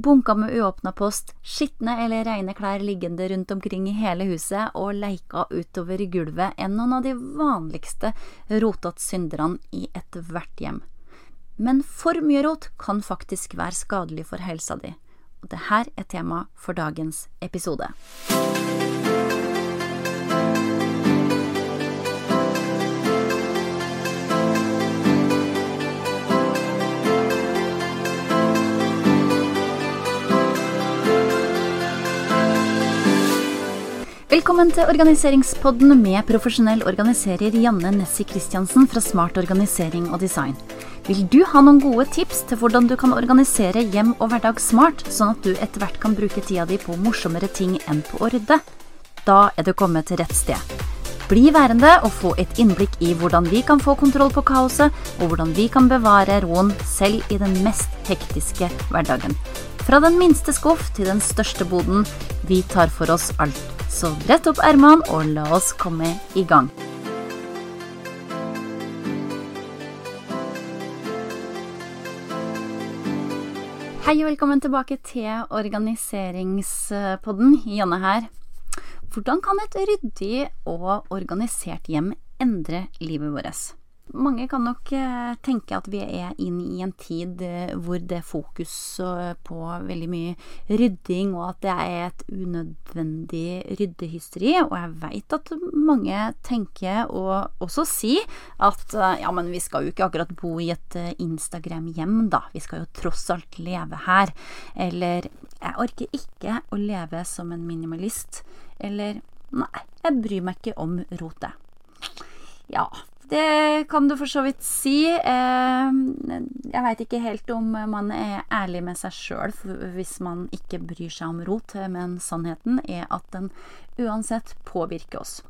bunka med uåpna post, skitne eller reine klær liggende rundt omkring i hele huset og leika utover i gulvet er noen av de vanligste rotete synderne i ethvert hjem. Men for mye rot kan faktisk være skadelig for helsa di, og det her er tema for dagens episode. Velkommen til organiseringspodden med profesjonell organiserer Janne Nessi Christiansen fra Smart organisering og design. Vil du ha noen gode tips til hvordan du kan organisere hjem og hverdag smart, sånn at du etter hvert kan bruke tida di på morsommere ting enn på å rydde? Da er du kommet til rett sted. Bli værende og få et innblikk i hvordan vi kan få kontroll på kaoset, og hvordan vi kan bevare roen selv i den mest hektiske hverdagen. Fra den minste skuff til den største boden, vi tar for oss alt. Så brett opp ermene og la oss komme i gang. Hei og velkommen tilbake til organiseringspodden. Janne her. Hvordan kan et ryddig og organisert hjem endre livet vårt? Mange kan nok eh, tenke at vi er inn i en tid eh, hvor det er fokus eh, på veldig mye rydding, og at det er et unødvendig ryddehysteri. Og jeg veit at mange tenker, og også sier, at ja, men vi skal jo ikke akkurat bo i et Instagram-hjem, da. Vi skal jo tross alt leve her. Eller jeg orker ikke å leve som en minimalist. Eller nei, jeg bryr meg ikke om rotet. Ja, det kan du for så vidt si. Eh, jeg veit ikke helt om man er ærlig med seg sjøl hvis man ikke bryr seg om rot, men sannheten er at den uansett påvirker oss.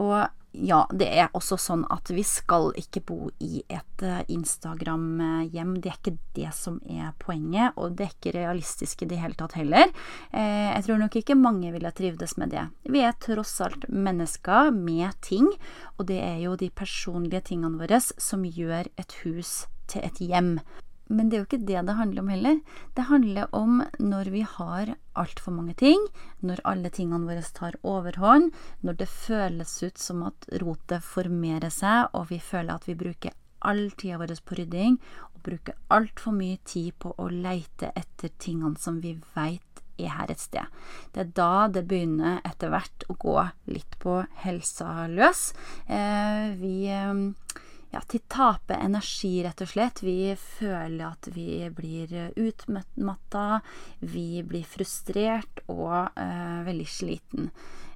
Og ja, det er også sånn at vi skal ikke bo i et eh, Instagram-hjem. Det er ikke det som er poenget, og det er ikke realistisk i det hele tatt heller. Eh, jeg tror nok ikke mange ville trivdes med det. Vi er tross alt mennesker med ting, og det er jo de personlige tingene våre som gjør et hus til et hjem. Men det er jo ikke det det handler om heller. Det handler om når vi har altfor mange ting, når alle tingene våre tar overhånd, når det føles ut som at rotet formerer seg, og vi føler at vi bruker all tida vår på rydding, og bruker altfor mye tid på å leite etter tingene som vi veit er her et sted. Det er da det begynner etter hvert å gå litt på helsa løs. Eh, vi eh, ja, til tape energi, rett og slett. Vi føler at vi blir utmatta, vi blir frustrert og uh, veldig sliten.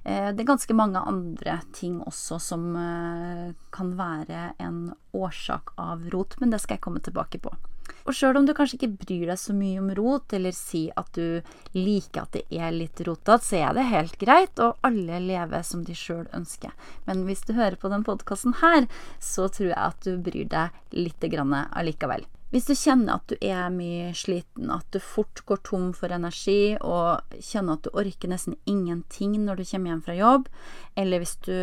Uh, det er ganske mange andre ting også som uh, kan være en årsak av rot, men det skal jeg komme tilbake på. Og sjøl om du kanskje ikke bryr deg så mye om rot, eller si at du liker at det er litt rotete, så er det helt greit, og alle lever som de sjøl ønsker. Men hvis du hører på denne podkasten så tror jeg at du bryr deg lite grann allikevel. Hvis du kjenner at du er mye sliten, at du fort går tom for energi og kjenner at du orker nesten ingenting når du kommer hjem fra jobb, eller hvis du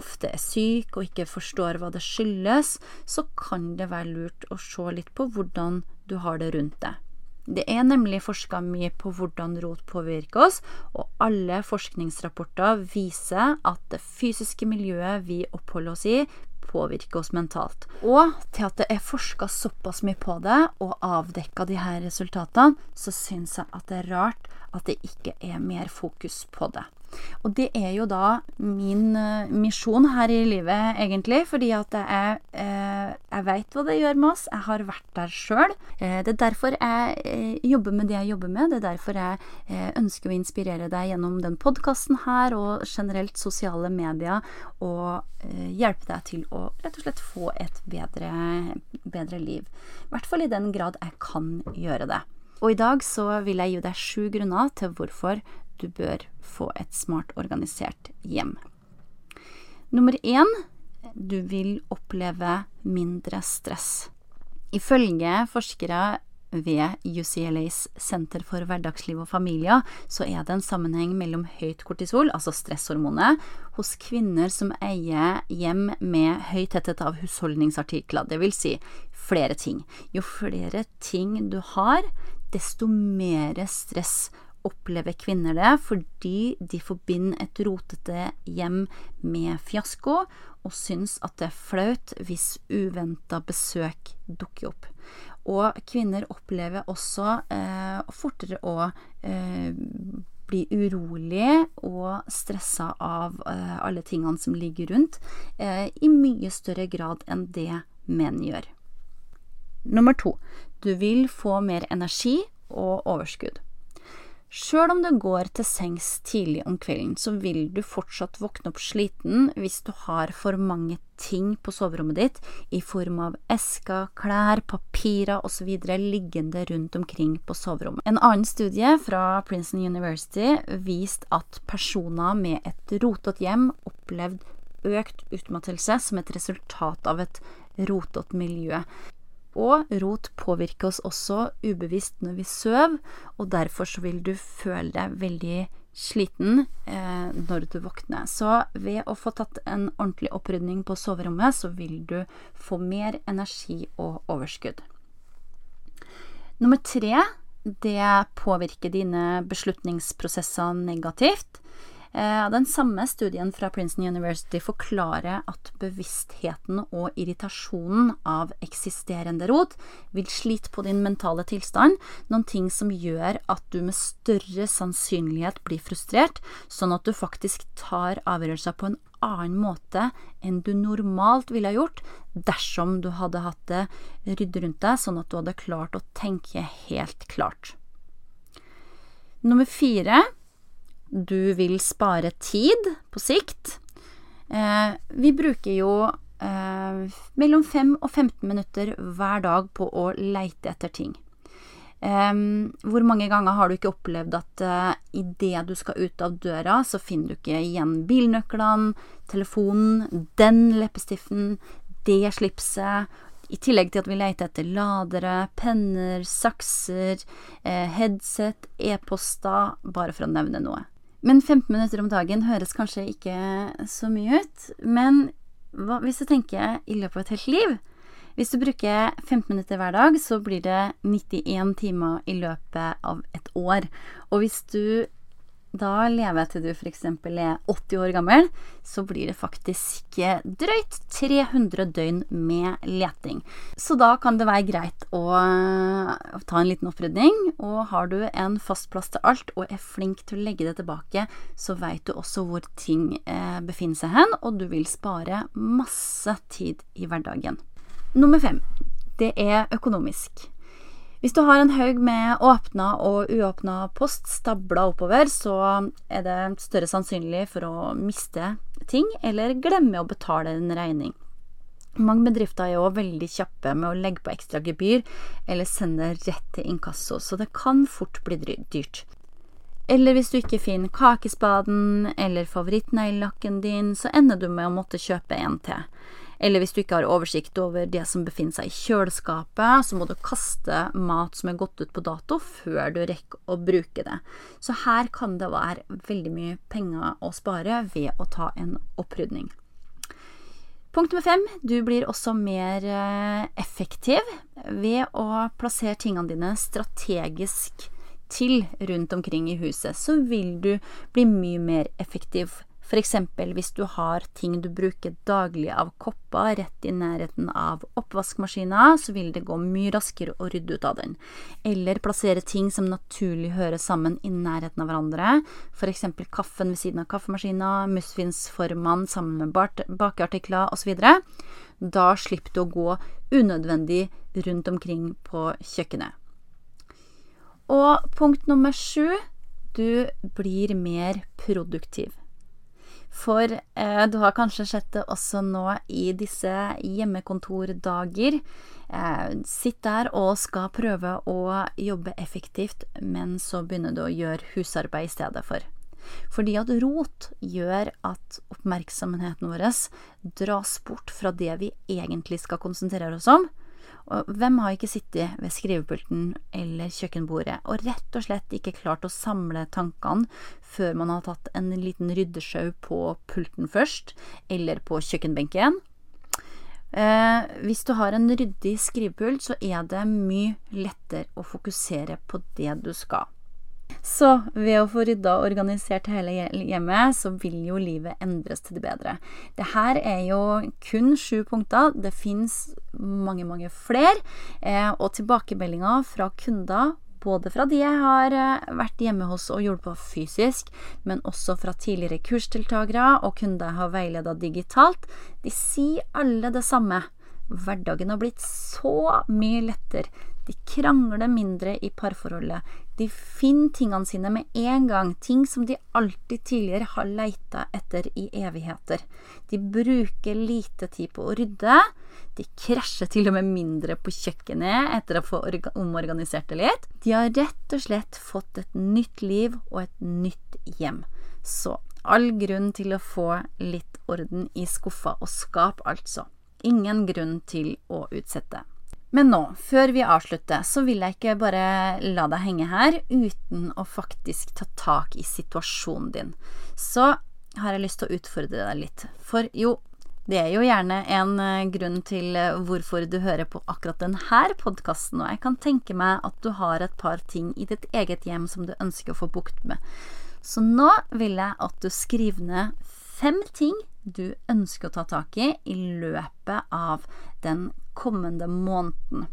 ofte er syk og ikke forstår hva det skyldes, så kan det være lurt å se litt på hvordan du har det rundt deg. Det er nemlig forska mye på hvordan rot påvirker oss, og alle forskningsrapporter viser at det fysiske miljøet vi oppholder oss i, påvirke oss mentalt. Og til at det er forska såpass mye på det, og avdekka de her resultatene, så syns jeg at det er rart at det ikke er mer fokus på det. Og det er jo da min uh, misjon her i livet, egentlig, fordi at jeg, uh, jeg veit hva det gjør med oss. Jeg har vært der sjøl. Uh, det er derfor jeg jobber med det jeg jobber med. Det er derfor jeg ønsker å inspirere deg gjennom den podkasten her og generelt sosiale medier, og hjelpe deg til å rett og slett få et bedre, bedre liv. I hvert fall i den grad jeg kan gjøre det. Og i dag så vil jeg gi deg sju grunner til hvorfor du bør få et smart organisert hjem. Nummer én du vil oppleve mindre stress. Ifølge forskere ved UCLAs Senter for hverdagsliv og familier, så er det en sammenheng mellom høyt kortisol, altså stresshormonet, hos kvinner som eier hjem med høy tetthet av husholdningsartikler, dvs. Si flere ting. Jo flere ting du har, desto mer stress opplever kvinner det, fordi de forbinder et rotete hjem med fiasko, og syns at det er flaut hvis uventa besøk dukker opp. Og kvinner opplever også eh, fortere å eh, bli urolig og stressa av eh, alle tingene som ligger rundt, eh, i mye større grad enn det menn gjør. Nummer to. Du vil få mer energi og overskudd. Sjøl om du går til sengs tidlig om kvelden, så vil du fortsatt våkne opp sliten hvis du har for mange ting på soverommet ditt i form av esker, klær, papirer osv. liggende rundt omkring på soverommet. En annen studie fra Princeton University viste at personer med et rotete hjem opplevde økt utmattelse som et resultat av et rotete miljø. Og rot påvirker oss også ubevisst når vi sover, og derfor så vil du føle deg veldig sliten eh, når du våkner. Så ved å få tatt en ordentlig opprydning på soverommet, så vil du få mer energi og overskudd. Nummer tre, det påvirker dine beslutningsprosesser negativt. Eh, den samme studien fra Princeton University forklarer at bevisstheten og irritasjonen av eksisterende rot vil slite på din mentale tilstand, noen ting som gjør at du med større sannsynlighet blir frustrert, sånn at du faktisk tar avgjørelser på en annen måte enn du normalt ville ha gjort dersom du hadde hatt det ryddig rundt deg, sånn at du hadde klart å tenke helt klart. Nummer fire du vil spare tid på sikt. Eh, vi bruker jo eh, mellom 5 og 15 minutter hver dag på å leite etter ting. Eh, hvor mange ganger har du ikke opplevd at eh, idet du skal ut av døra, så finner du ikke igjen bilnøklene, telefonen, den leppestiften, det slipset, i tillegg til at vi leter etter ladere, penner, sakser, eh, headset, e-poster, bare for å nevne noe. Men 15 minutter om dagen høres kanskje ikke så mye ut. Men hva, hvis du tenker i løpet av et helt liv Hvis du bruker 15 minutter hver dag, så blir det 91 timer i løpet av et år. Og hvis du da lever til du f.eks. er 80 år gammel, så blir det faktisk drøyt 300 døgn med leting. Så da kan det være greit å ta en liten opprydning. Og har du en fast plass til alt og er flink til å legge det tilbake, så veit du også hvor ting eh, befinner seg hen, og du vil spare masse tid i hverdagen. Nummer fem. Det er økonomisk. Hvis du har en haug med åpna og uåpna post stabla oppover, så er det større sannsynlig for å miste ting eller glemme å betale en regning. Mange bedrifter er jo veldig kjappe med å legge på ekstra gebyr eller sende rett til inkasso, så det kan fort bli dyrt. Eller hvis du ikke finner kakespaden eller favorittneglelakken din, så ender du med å måtte kjøpe en til. Eller hvis du ikke har oversikt over det som befinner seg i kjøleskapet, så må du kaste mat som er gått ut på dato, før du rekker å bruke det. Så her kan det være veldig mye penger å spare ved å ta en opprydning. Punkt nummer fem. Du blir også mer eh, effektiv ved å plassere tingene dine strategisk til rundt omkring i huset. Så vil du bli mye mer effektiv eksempel hvis du har ting du bruker daglig av kopper rett i nærheten av oppvaskmaskina, så vil det gå mye raskere å rydde ut av den. Eller plassere ting som naturlig hører sammen i nærheten av hverandre, eksempel kaffen ved siden av kaffemaskina, musfinsformene sammen med bakeartikler osv. Da slipper du å gå unødvendig rundt omkring på kjøkkenet. Og punkt nummer sju du blir mer produktiv. For eh, du har kanskje sett det også nå i disse hjemmekontordager. Eh, sitt der og skal prøve å jobbe effektivt, men så begynner du å gjøre husarbeid i stedet for. Fordi at rot gjør at oppmerksomheten vår dras bort fra det vi egentlig skal konsentrere oss om, og hvem har ikke sittet ved skrivepulten eller kjøkkenbordet og rett og slett ikke klart å samle tankene før man har tatt en liten ryddesjau på pulten først, eller på kjøkkenbenken? Eh, hvis du har en ryddig skrivepult, så er det mye lettere å fokusere på det du skal. Så ved å få rydda og organisert hele hjemmet, så vil jo livet endres til det bedre. Det her er jo kun sju punkter. Det fins mange, mange flere. Eh, og tilbakemeldinger fra kunder både fra de jeg har eh, vært hjemme hos og hjulpet fysisk, men også fra tidligere kursdeltakere og kunder jeg har veileda digitalt, de sier alle det samme. Hverdagen har blitt så mye lettere. De krangler mindre i parforholdet. De finner tingene sine med en gang, ting som de alltid tidligere har leita etter i evigheter. De bruker lite tid på å rydde. De krasjer til og med mindre på kjøkkenet etter å få omorganisert det litt. De har rett og slett fått et nytt liv og et nytt hjem. Så all grunn til å få litt orden i skuffa og skap, altså. Ingen grunn til å utsette. Men nå, før vi avslutter, så vil jeg ikke bare la deg henge her uten å faktisk ta tak i situasjonen din. Så har jeg lyst til å utfordre deg litt. For jo, det er jo gjerne en eh, grunn til eh, hvorfor du hører på akkurat denne podkasten, og jeg kan tenke meg at du har et par ting i ditt eget hjem som du ønsker å få bukt med. Så nå vil jeg at du skriver ned fem ting du ønsker å ta tak i i løpet av den kommende måneden.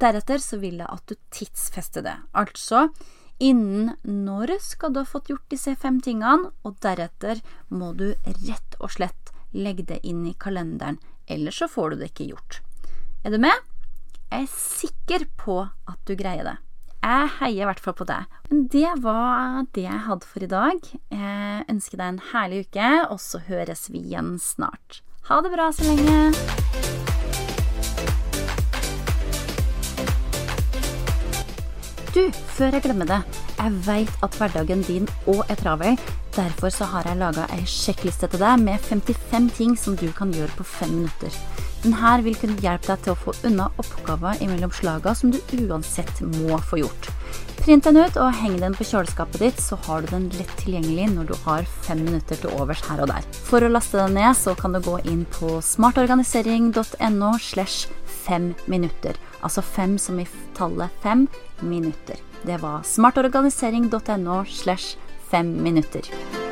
Deretter så vil jeg at du tidsfester det. Altså innen når skal du ha fått gjort disse fem tingene, og deretter må du rett og slett legge det inn i kalenderen, ellers så får du det ikke gjort. Er du med? Jeg er sikker på at du greier det. Jeg heier i hvert fall på deg. Det var det jeg hadde for i dag. Jeg ønsker deg en herlig uke, og så høres vi igjen snart. Ha det bra så lenge. Du, før jeg glemmer det. Jeg veit at hverdagen din òg er travel. Derfor så har jeg laga ei sjekkliste til deg med 55 ting som du kan gjøre på fem minutter. Denne vil kunne hjelpe deg til å få unna oppgaver imellom slaga som du uansett må få gjort. Print den ut og heng den på kjøleskapet ditt, så har du den lett tilgjengelig når du har fem minutter til overs her og der. For å laste den ned, så kan du gå inn på smartorganisering.no slash fem minutter. Altså fem som i tallet fem minutter. Det var smartorganisering.no slash fem minutter.